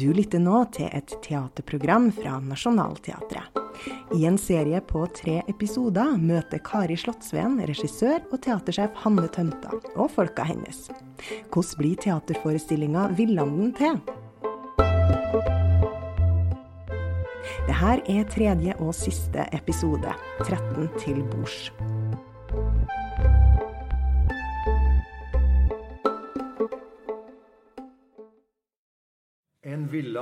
Du lytter nå til et teaterprogram fra Nationaltheatret. I en serie på tre episoder møter Kari Slottsveen regissør og teatersjef Hanne Tømta og folka hennes. Hvordan blir teaterforestillinga Villanden til? Dette er tredje og siste episode, 13 til bords.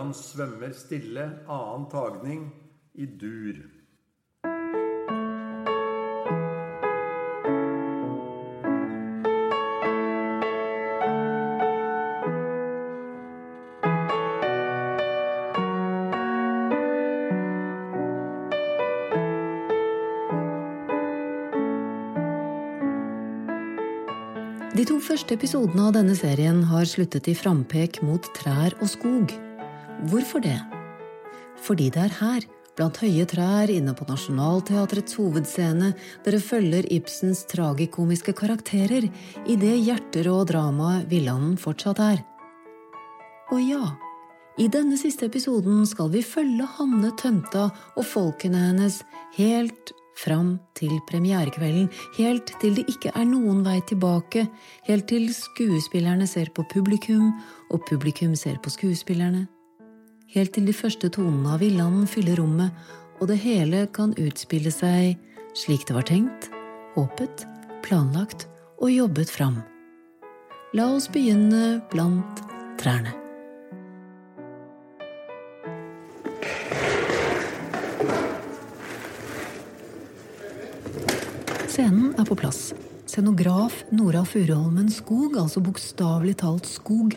Villand svømmer stille, annen tagning i dur. De to første episodene av denne serien har sluttet i frampek mot trær og skog. Hvorfor det? Fordi det er her, blant høye trær inne på Nationaltheatrets hovedscene, dere følger Ibsens tragikomiske karakterer i det hjerterå dramaet Villanden fortsatt er. Og ja, i denne siste episoden skal vi følge Hanne Tømta og folkene hennes helt fram til premierekvelden, helt til det ikke er noen vei tilbake, helt til skuespillerne ser på publikum, og publikum ser på skuespillerne. Helt til de første tonene av Villanden fyller rommet, og det hele kan utspille seg slik det var tenkt, håpet, planlagt og jobbet fram. La oss begynne blant trærne. Scenen er på plass. Scenograf Nora Furuholmen Skog, altså bokstavelig talt skog,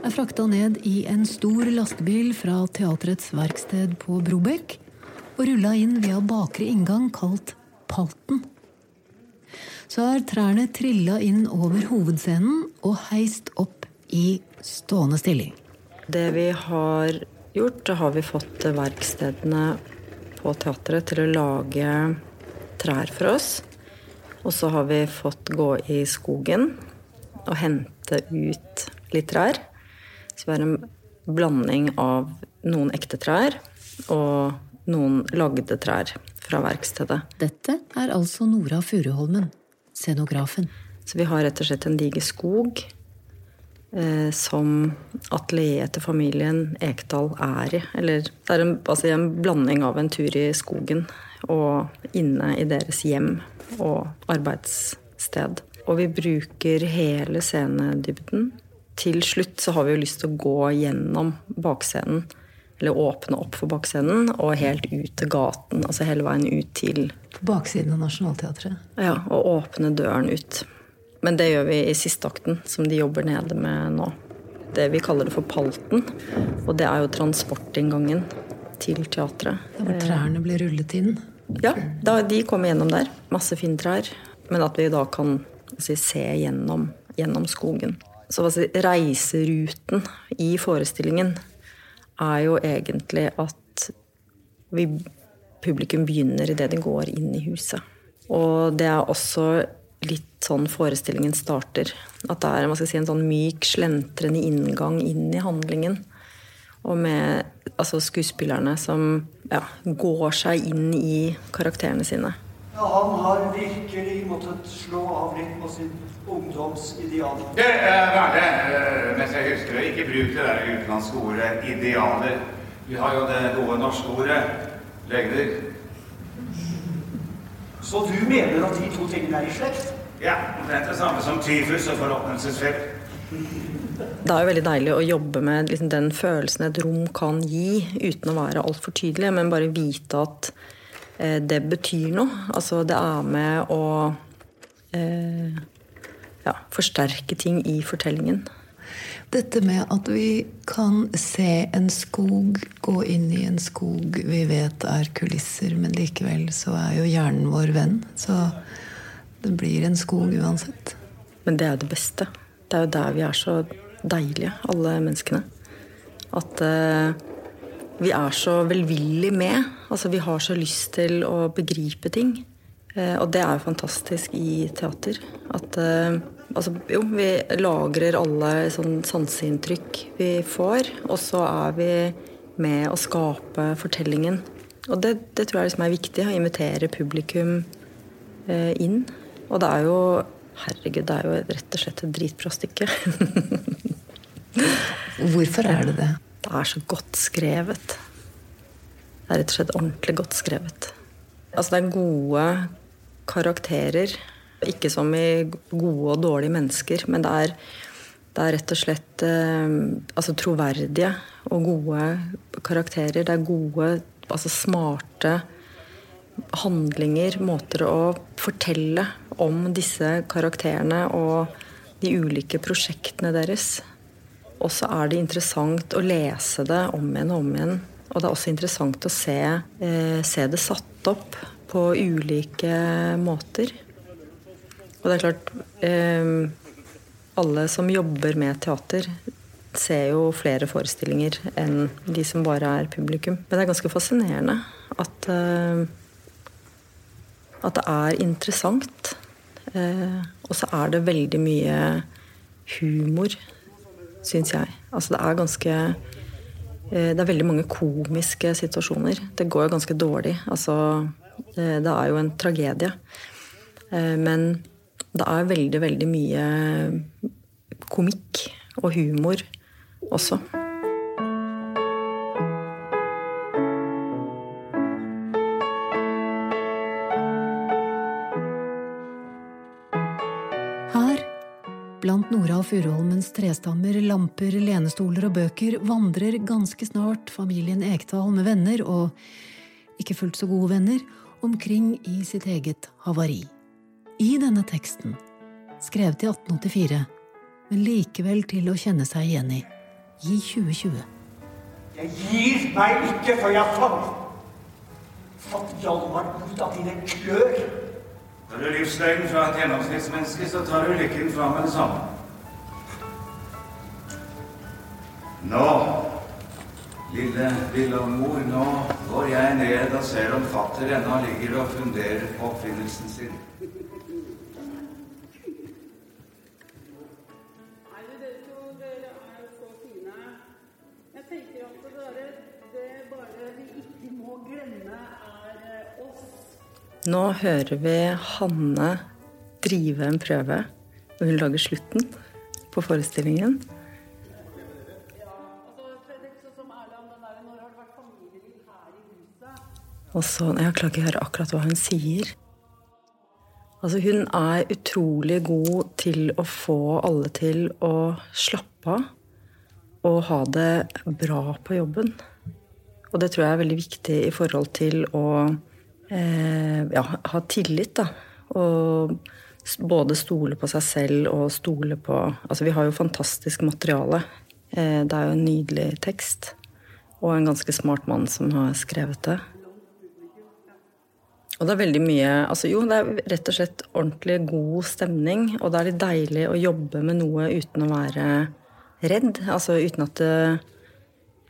er frakta ned i en stor lastebil fra teatrets verksted på Brobekk og rulla inn via bakre inngang kalt Palten. Så er trærne trilla inn over hovedscenen og heist opp i stående stilling. Det vi har gjort, da har vi fått verkstedene på teatret til å lage trær for oss. Og så har vi fått gå i skogen og hente ut litt trær. Vi har en blanding av noen ekte trær og noen lagde trær fra verkstedet. Dette er altså Nora Furuholmen, scenografen. Så vi har rett og slett en diger skog eh, som atelieret til familien Ekdal er i. Eller det er en, altså en blanding av en tur i skogen og inne i deres hjem og arbeidssted. Og vi bruker hele scenedybden. Til slutt så har vi jo lyst til å gå gjennom bakscenen, eller åpne opp for bakscenen, og helt ut til gaten. Altså hele veien ut til På baksiden av Nationaltheatret. Ja, og åpne døren ut. Men det gjør vi i siste akten, som de jobber nede med nå. Det vi kaller det for Palten. Og det er jo transportinngangen til teatret. Der hvor trærne blir rullet inn. Ja, da, de kommer gjennom der. Masse fintrær. Men at vi da kan si, se gjennom, gjennom skogen. Så si, reiseruten i forestillingen er jo egentlig at vi, publikum begynner idet de går inn i huset. Og det er også litt sånn forestillingen starter. At det er si, en sånn myk, slentrende inngang inn i handlingen. Og med altså, skuespillerne som ja, går seg inn i karakterene sine. Ja, han har virkelig måttet slå av litt på sin ungdomsideal. Det er verre, eh, mens jeg husker det. Ikke bruk det der utenlandske ordet 'idealer'. Vi har jo det gode norske ordet 'legder'. Så du mener at de to tingene er i slekt? Ja, omtrent det samme som tyfus og forråtnelsesfeber. Det er jo veldig deilig å jobbe med liksom, den følelsen et rom kan gi, uten å være altfor tydelig, men bare vite at eh, det betyr noe. Altså det er med å eh, ja, forsterke ting i fortellingen. Dette med at vi kan se en skog, gå inn i en skog vi vet er kulisser, men likevel så er jo hjernen vår venn. Så det blir en skog uansett. Men det er jo det beste. Det er jo der vi er så deilige, alle menneskene. At uh, vi er så velvillig med. Altså, vi har så lyst til å begripe ting. Uh, og det er jo fantastisk i teater. At eh, altså, jo, vi lagrer alle sånn sanseinntrykk vi får, og så er vi med å skape fortellingen. Og det, det tror jeg liksom er viktig. Å invitere publikum eh, inn. Og det er jo Herregud, det er jo rett og slett et dritbra stykke. Hvorfor er det det? Det er så godt skrevet. Det er rett og slett ordentlig godt skrevet. Altså, det er gode karakterer. Ikke som i gode og dårlige mennesker, men det er, det er rett og slett eh, altså troverdige og gode karakterer. Det er gode, altså smarte handlinger, måter å fortelle om disse karakterene og de ulike prosjektene deres. Og så er det interessant å lese det om igjen og om igjen. Og det er også interessant å se, eh, se det satt opp på ulike måter. Og det er klart eh, Alle som jobber med teater, ser jo flere forestillinger enn de som bare er publikum. Men det er ganske fascinerende at, eh, at det er interessant. Eh, og så er det veldig mye humor, syns jeg. Altså det er ganske eh, Det er veldig mange komiske situasjoner. Det går jo ganske dårlig. Altså Eh, det er jo en tragedie. Eh, men det er veldig, veldig mye komikk og humor også. Her, blant og Furuholmens trestammer, lamper, lenestoler og bøker, vandrer ganske snart familien Ekdal med venner og ikke fullt så gode venner omkring i sitt eget havari. I denne teksten, skrevet i 1884, men likevel til å kjenne seg igjen i, i 2020. Jeg gir meg ikke før jeg fant Fatt Hjalmar ut av dine klør. Tar du livsløgnen fra et gjennomsnittsmenneske, så tar du lykken fra med det samme. Nå, lille lille mor, nå går jeg ned og ser om fatter ennå ligger og funderer på oppfinnelsen sin. Nå hører vi Hanne drive en prøve. og Hun lager slutten på forestillingen. Når? Og så Jeg klarer ikke å høre akkurat hva hun sier. Altså, hun er utrolig god til å få alle til å slappe av og ha det bra på jobben. Og det tror jeg er veldig viktig i forhold til å eh, ja, ha tillit, da. Og både stole på seg selv og stole på Altså, vi har jo fantastisk materiale. Eh, det er jo en nydelig tekst. Og en ganske smart mann som har skrevet det. Og det er veldig mye altså Jo, det er rett og slett ordentlig god stemning. Og det er litt deilig å jobbe med noe uten å være redd. Altså uten at det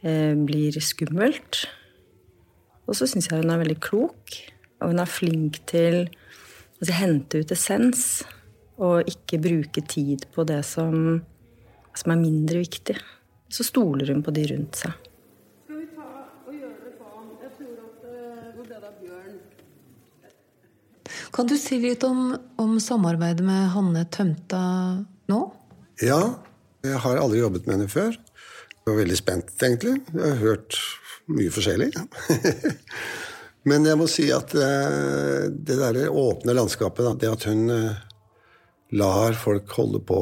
eh, blir skummelt. Og så syns jeg hun er veldig klok. Og hun er flink til å altså, hente ut essens. Og ikke bruke tid på det som, som er mindre viktig. Så stoler hun på de rundt seg. Eh? Kan du si litt om, om samarbeidet med Hanne Tømta nå? Ja, jeg har aldri jobbet med henne før. Jeg var veldig spent, egentlig. Jeg har hørt mye forskjellig. Men jeg må si at eh, det der åpne landskapet, det at hun eh, lar folk holde på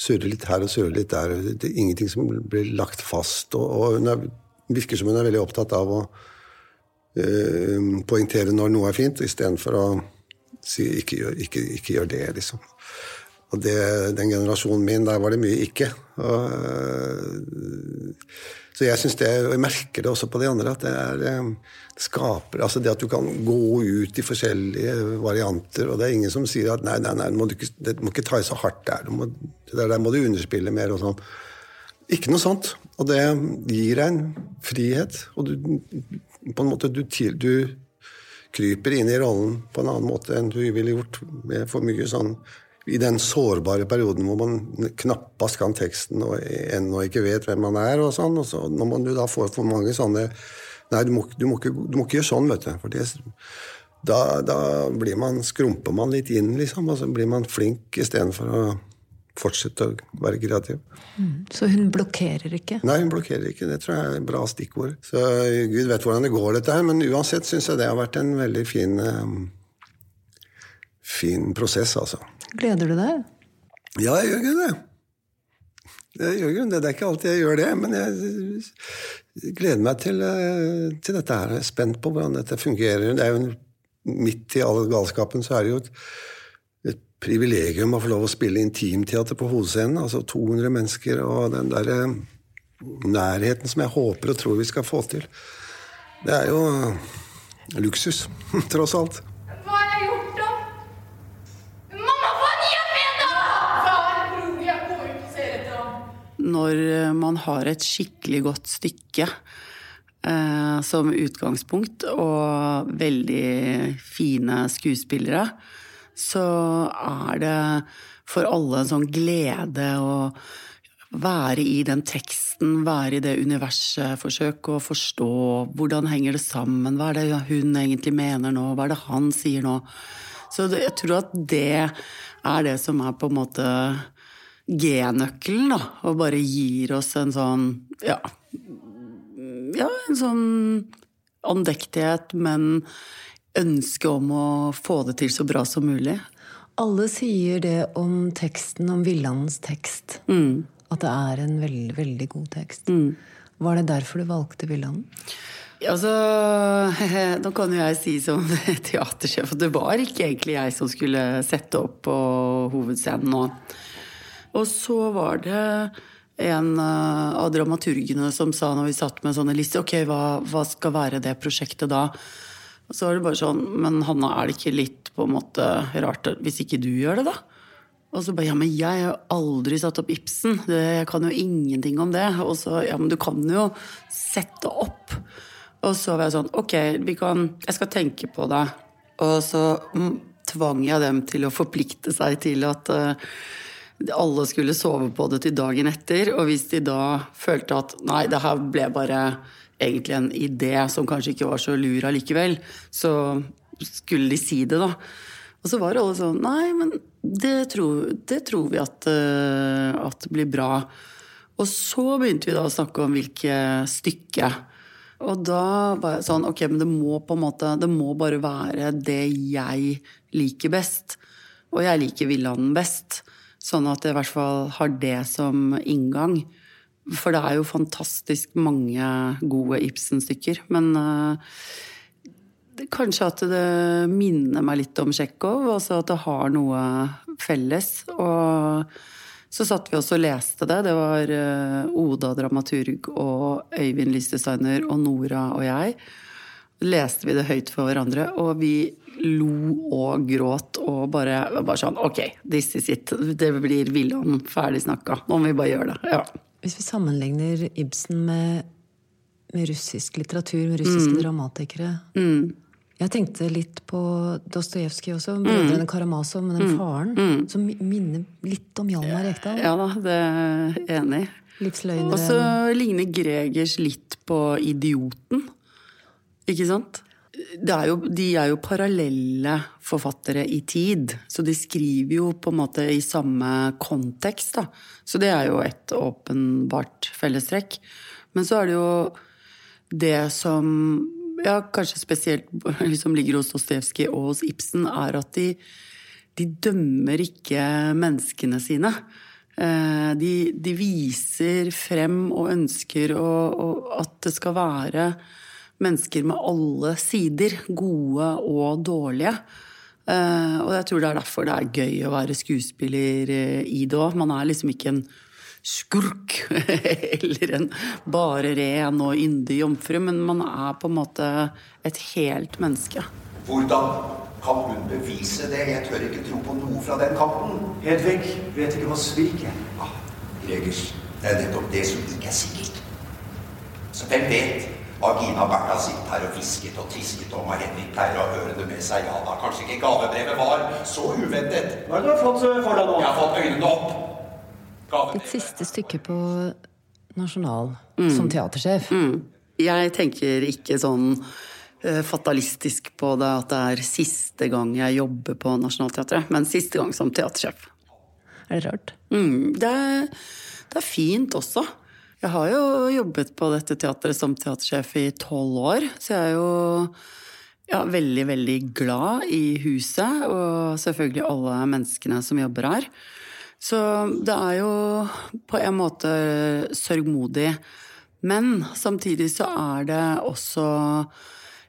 surre litt her og surre litt der Det er ingenting som blir lagt fast. Og hun er, virker som hun er veldig opptatt av å øh, poengtere når noe er fint, istedenfor å si ikke gjør, ikke, ikke gjør det, liksom. Og det, den generasjonen min, der var det mye ikke. Og, øh, så jeg synes det, og jeg merker det også på de andre, at det, er, øh, det skaper altså Det at du kan gå ut i forskjellige varianter, og det er ingen som sier at nei, nei, nei, må ikke, det må ikke ta i så hardt der, må, det der må du underspille mer og sånn. Ikke noe sånt. Og det gir deg en frihet. Og du på en måte du, du kryper inn i rollen på en annen måte enn du ville gjort med for mye sånn i den sårbare perioden hvor man knappast kan teksten og ennå ikke vet hvem man er. og sånn, og så Når man da får for mange sånne Nei, du må, du må, ikke, du må ikke, gjøre sånn, vet du. For det, da, da blir man, skrumper man litt inn, liksom, og så blir man flink istedenfor å fortsette å være kreativ. Mm. Så hun blokkerer ikke? Nei, hun blokkerer ikke. Det tror jeg er et bra stikkord. Så Gud vet hvordan det går, dette her, men uansett syns jeg det har vært en veldig fin, um, fin prosess, altså. Gleder du deg? Ja, jeg gjør det. Jeg gjør jo det. Det er ikke alltid jeg gjør det, men jeg gleder meg til, eh, til dette her. Jeg er spent på hvordan dette fungerer. Det er jo Midt i all galskapen så er det jo et, et privilegium å få lov å spille intimteater på Hovedscenen. Altså 200 mennesker og den derre eh, nærheten som jeg håper og tror vi skal få til. Det er jo luksus, tross alt. Når eh, man har et skikkelig godt stykke eh, som utgangspunkt, og veldig fine skuespillere, så er det for alle en sånn glede å være i den teksten, være i det universet, forsøke å forstå hvordan henger det sammen, hva er det hun egentlig mener nå, hva er det han sier nå. Så jeg tror at det er det som er på en måte G-nøkkelen, da, og bare gir oss en sånn ja, ja, en sånn andektighet, men ønske om å få det til så bra som mulig. Alle sier det om teksten, om Villandens tekst. Mm. At det er en veldig, veldig god tekst. Mm. Var det derfor du valgte Villanden? Altså, nå kan jo jeg si som teatersjef at det var ikke egentlig jeg som skulle sette opp på hovedscenen nå. Og så var det en eh, av dramaturgene som sa når vi satt med sånne lister, ok, hva, hva, skal være det prosjektet da? Og så var det bare sånn, men Hanna, er det ikke litt på en måte rart hvis ikke du gjør det, da? Og så bare ja, men jeg har aldri satt opp Ibsen, det, jeg kan jo ingenting om det. Og så ja, men du kan jo sette opp. Og så var jeg sånn, ok, vi kan, jeg skal tenke på det. Og så tvang jeg dem til å forplikte seg til at uh, alle skulle sove på det til dagen etter. Og hvis de da følte at nei, det her ble bare egentlig en idé som kanskje ikke var så lur allikevel, så skulle de si det, da. Og så var alle sånn Nei, men det tror, det tror vi at, uh, at blir bra. Og så begynte vi da å snakke om hvilke stykke. Og da var jeg sånn Ok, men det må på en måte Det må bare være det jeg liker best. Og jeg liker Villanden best. Sånn at jeg i hvert fall har det som inngang. For det er jo fantastisk mange gode Ibsen-stykker. Men uh, kanskje at det minner meg litt om Tsjekhov, altså at det har noe felles. Og så satt vi også og leste det. Det var uh, Oda dramaturg og Øyvind lysdesigner og Nora og jeg. Leste vi det høyt for hverandre, og vi lo og gråt og bare, bare sånn Ok, this is it. Det blir Wilhelm ferdig snakka. Nå må vi bare gjøre det. Ja. Hvis vi sammenligner Ibsen med, med russisk litteratur, med russiske mm. dramatikere mm. Jeg tenkte litt på Dostojevskij også, brødrene mm. Karamazov, men den mm. faren mm. som minner litt om Hjalmar Ekdal. Ja da, det er enig. Og så ligner Gregers litt på Idioten. Ikke sant? er jo, de er jo parallelle forfattere i tid, så de skriver jo på en måte i samme kontekst. Da. Så det er jo et åpenbart fellestrekk. Men så er det jo det som ja, kanskje spesielt liksom ligger hos Dostojevskij og hos Ibsen, er at de, de dømmer ikke menneskene sine. Eh, de, de, viser frem og ønsker å, og at det skal være mennesker med alle sider, gode og dårlige. Uh, og jeg tror det er derfor det er gøy å være skuespiller uh, i det òg. Man er liksom ikke en skurk eller en bare ren og yndig jomfru, men man er på en måte et helt menneske. Hvordan kan hun bevise det? Jeg tør ikke tro på noe fra den kanten. Hedvig vet ikke hva svik er. Ah, Gregers, det er nettopp det som ikke er sikkert. Så hvem vet? Har Gina Bertha sittet her og hvisket og tisket om, og Henrik pleier å høre det med seg. Ja da, kanskje ikke gavebrevet var så uventet. Hva er det du har fått eh, for deg nå? Jeg har fått øynene opp. Ditt siste stykke på Nasjonal som teatersjef. Jeg tenker ikke sånn eh, fatalistisk på det at det er siste gang jeg jobber på Nationaltheatret, men siste gang som teatersjef. Er det rart? Mm, det, er, det er fint også. Jeg har jo jobbet på dette teatret som teatersjef i tolv år, så jeg er jo ja, veldig, veldig glad i huset, og selvfølgelig alle menneskene som jobber her. Så det er jo på en måte sørgmodig. Men samtidig så er det også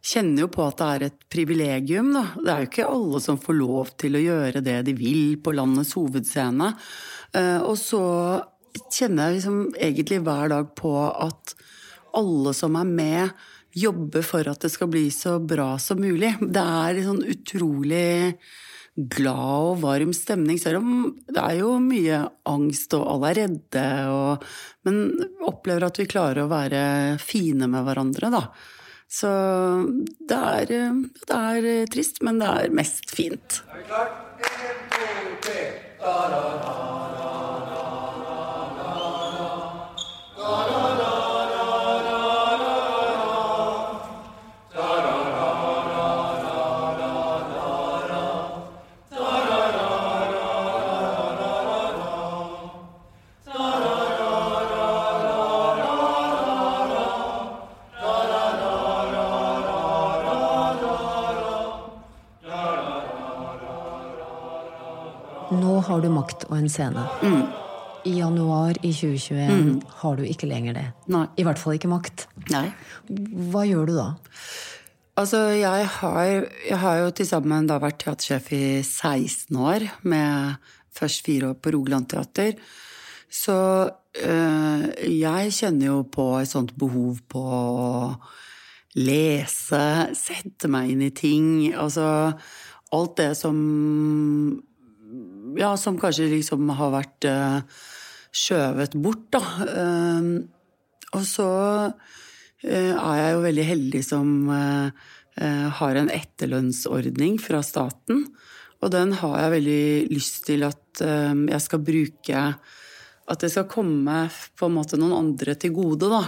Kjenner jo på at det er et privilegium, da. Det er jo ikke alle som får lov til å gjøre det de vil på landets hovedscene. Eh, Og så kjenner jeg liksom egentlig hver dag på at alle som er med, jobber for at det skal bli så bra som mulig. Det er en sånn utrolig glad og varm stemning, selv om det er jo mye angst, og alle er redde, og, men opplever at vi klarer å være fine med hverandre, da. Så det er, det er trist, men det er mest fint. Nå har du makt og en scene. I januar i 2021 har du ikke lenger det. Nei. I hvert fall ikke makt. Nei. Hva gjør du da? Altså, jeg har, jeg har jo til sammen da vært teatersjef i 16 år, med først fire år på Rogaland Teater. Så øh, jeg kjenner jo på et sånt behov på å lese, sette meg inn i ting. Altså alt det som Ja, som kanskje liksom har vært øh, skjøvet bort, da. Ehm, og så eh, er jeg jo veldig heldig som eh, eh, har en etterlønnsordning fra staten. Og den har jeg veldig lyst til at eh, jeg skal bruke At det skal komme på en måte noen andre til gode, da.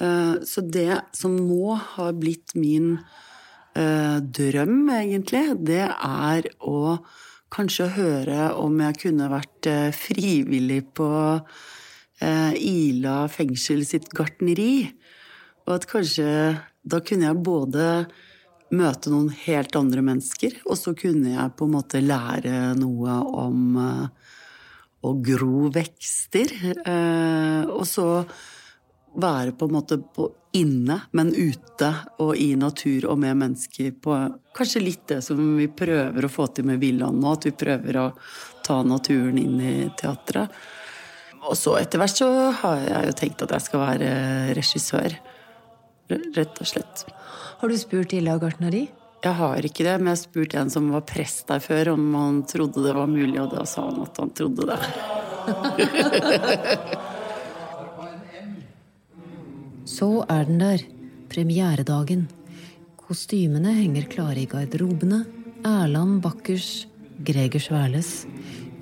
Eh, så det som nå har blitt min eh, drøm, egentlig, det er å kanskje høre om jeg kunne vært eh, frivillig på eh, Ila fengsel sitt gartneri. Og at kanskje da kunne jeg både møte noen helt andre mennesker, og så kunne jeg på en måte lære noe om eh, å gro vekster. Og så være på en måte inne, men ute og i natur og med mennesker på kanskje litt det som vi prøver å få til med Villaen nå, at vi prøver å ta naturen inn i teatret. Og så etter hvert så har jeg jo tenkt at jeg skal være regissør. Rett og slett. Har du spurt Illa gartneri? Jeg har ikke det, men jeg har spurt en som var prest der før, om han trodde det var mulig, og da sa han at han trodde det. Så er den der. Premieredagen. Kostymene henger klare i garderobene. Erland Bakkers, Greger Sværles,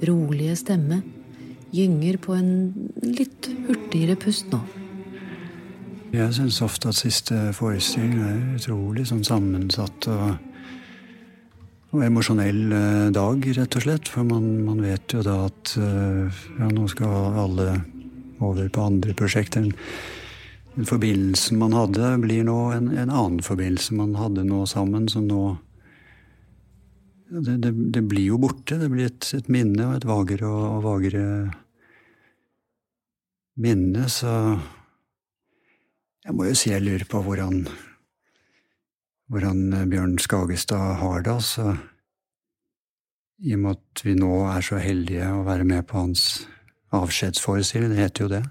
rolige stemme gynger på en litt hurtigere pust nå. Jeg syns ofte at siste forestilling er utrolig sånn sammensatt og, og emosjonell eh, dag, rett og slett. For man, man vet jo da at eh, ja, nå skal alle over på andre prosjekter. Den forbindelsen man hadde, blir nå en, en annen forbindelse man hadde nå sammen, som nå det, det, det blir jo borte. Det blir et, et minne og et vagere og, og vagere minne, så jeg må jo si jeg lurer på hvordan, hvordan Bjørn Skagestad har det, altså. I og med at vi nå er så heldige å være med på hans avskjedsforestilling, det heter jo det.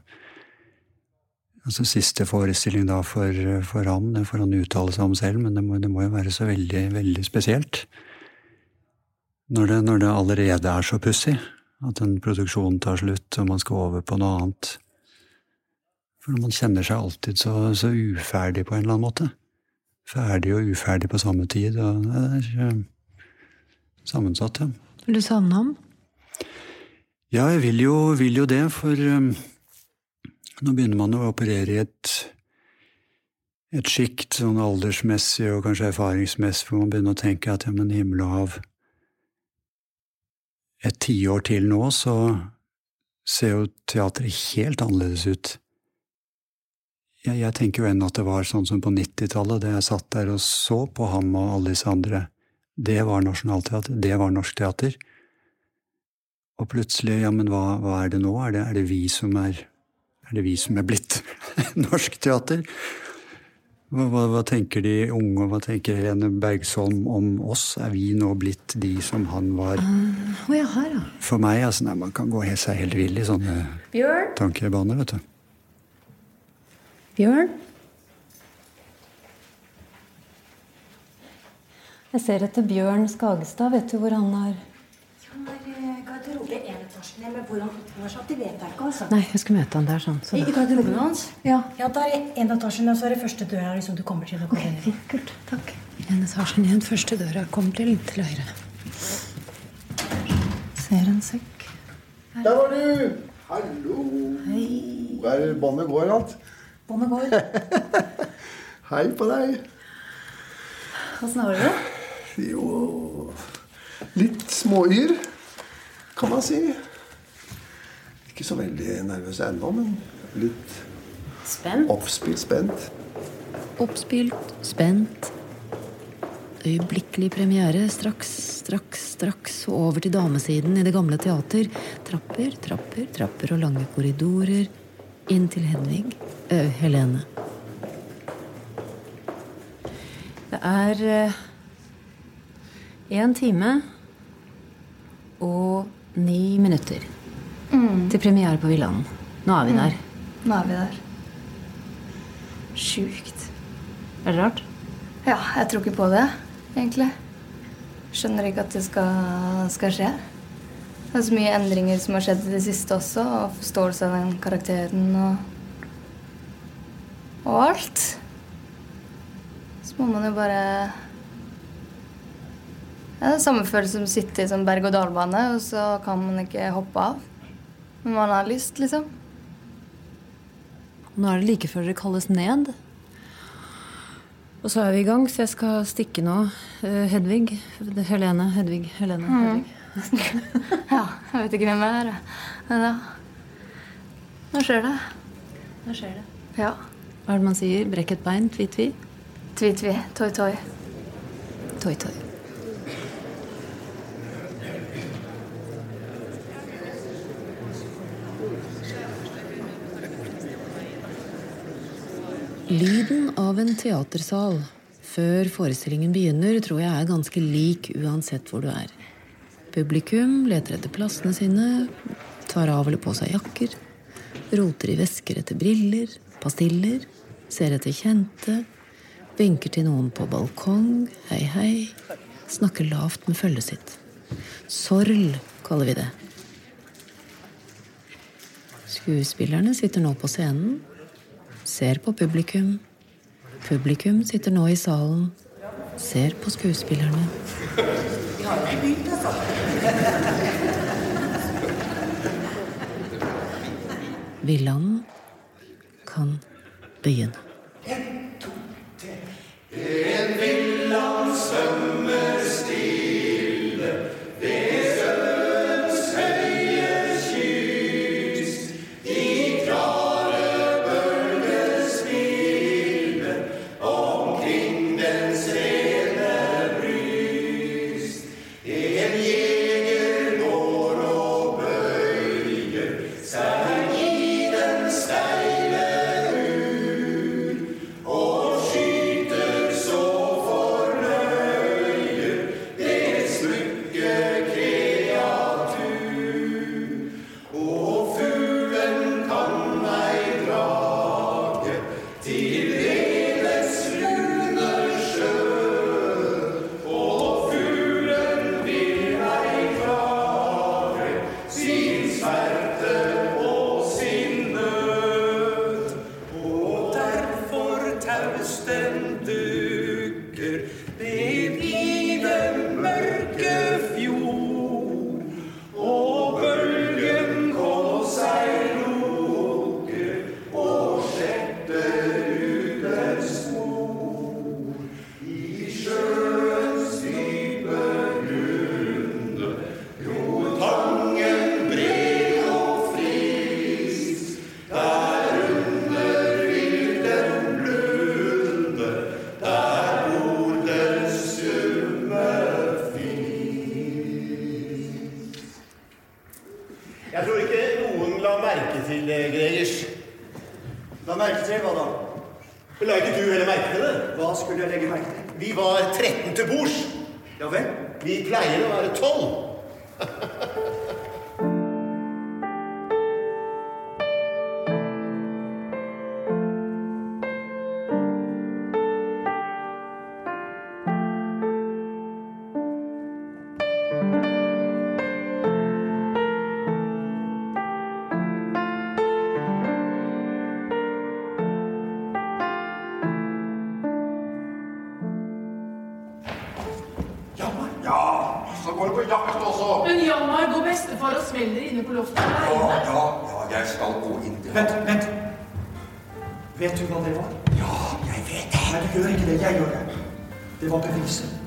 Altså siste forestilling da for, for ham, det får han uttale seg om selv, men det må, det må jo være så veldig, veldig spesielt. Når det, når det allerede er så pussig, at en produksjon tar slutt og man skal over på noe annet. For man kjenner seg alltid så, så, uferdig på en eller annen måte. Ferdig og uferdig på samme tid. Og det er eh, sammensatt, ja. Vil du savne ham? Ja, jeg vil jo, vil jo det, for um, nå begynner man å operere i et, et sjikt sånn aldersmessig og kanskje erfaringsmessig hvor man begynner å tenke at ja, men himmel og hav Et tiår til nå, så ser jo teatret helt annerledes ut. Jeg, jeg tenker jo ennå at det var sånn som på 90-tallet, da jeg satt der og så på ham og alle disse andre. Det var Nationaltheatret, det var Norsk Teater. Og plutselig, ja, men hva, hva er det nå? Er det, er det, vi som er Er det vi som er blitt norsk teater? Hva, hva, hva, tenker de unge, hva tenker Helene Bergsholm om oss? Er vi nå blitt de som han var? Uh, oh, ja, her, ja. For meg, altså, nei, man kan gå helt, seg helt vill i sånne Bjørn? tankebaner, vet du. Bjørn? Jeg ser etter Bjørn Skagestad. Vet du hvor han er? Han er garderobe enetasjen. Men hvor han oppholder seg, det vet jeg ikke. altså. Nei, jeg skulle møte han der. sånn. Så I, I garderoben hans? Ja. ja, Da er en etasjen, og så er det første døra liksom, du kommer til. inn i. Kult, takk. En etasje ned, første døra. Kom til, til høyre. Ser en sekk. Der var du! Hallo! Hei. Er båndet går alt? Båndet går. Hei på deg. Åssen har du det? Jo Litt småyr, kan man si. Ikke så veldig nervøs ennå, men litt Spent? Oppspilt spent. Oppspilt, spent. Øyeblikkelig premiere. Straks, straks, straks. Og over til damesiden i det gamle teater. Trapper, trapper, trapper og lange korridorer. Inn til Hedvig. Ø, Helene. Det er én time og ni minutter Mm. til premiere på Villanden. Nå er vi der. Nå er vi der. Sjukt. Er det rart? Ja, jeg tror ikke på det, egentlig. Skjønner ikke at det skal, skal skje. Det er så mye endringer som har skjedd i det siste også, og forståelse av den karakteren og Og alt. Så må man jo bare det er samme følelse som å sitte i sånn berg-og-dal-bane, og så kan man ikke hoppe av. Men man har lyst, liksom. Nå er det like før dere kalles ned. Og så er vi i gang, så jeg skal stikke nå. Eh, Hedvig. Helene. Hedvig. Helene. Mm. Hedvig. ja, jeg vet ikke hvem jeg er. Men ja. Nå skjer det. Nå skjer det. Ja. Hva er det man sier? Brekk et bein? Tvi-tvi? Tvi-tvi. Toi-toi. Toi-toi. Lyden av en teatersal før forestillingen begynner, tror jeg er ganske lik uansett hvor du er. Publikum leter etter plassene sine, tar av eller på seg jakker, roter i vesker etter briller, pastiller, ser etter kjente, vinker til noen på balkong, hei, hei, snakker lavt med følget sitt. Sorl, kaller vi det. Skuespillerne sitter nå på scenen, ser på publikum. Publikum sitter nå i salen, ser på skuespillerne. Vi. Villanen kan begynne. den dukker. Det blir Hjalmar, går bestefar og smeller inne på loftet Ja, ja, ja, jeg skal gå inn til Vent, vent. Vet du hva det var? Ja, jeg vet det. Nei, du gjør ikke det. Jeg gjør det. Det var beviset.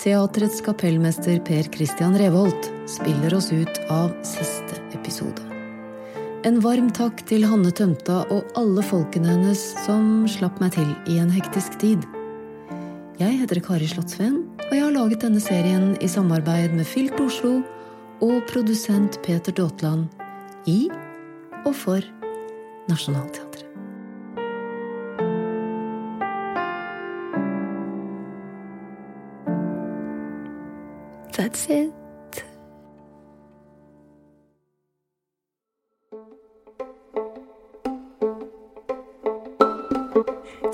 Teatrets kapellmester Per Christian Revolt spiller oss ut av siste episode. En varm takk til Hanne Tømta og alle folkene hennes som slapp meg til i en hektisk tid. Jeg heter Kari Slottsveen, og jeg har laget denne serien i samarbeid med Filt Oslo og produsent Peter Daatland i og for Nationaltheatret. That's it.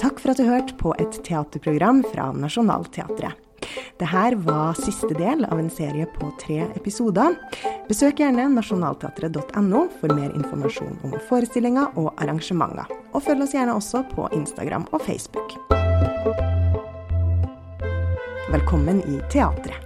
Takk for at du hørte på et teaterprogram fra Nationaltheatret. Dette var siste del av en serie på tre episoder. Besøk gjerne nasjonalteatret.no for mer informasjon om forestillinger og arrangementer. Og følg oss gjerne også på Instagram og Facebook. Velkommen i teatret.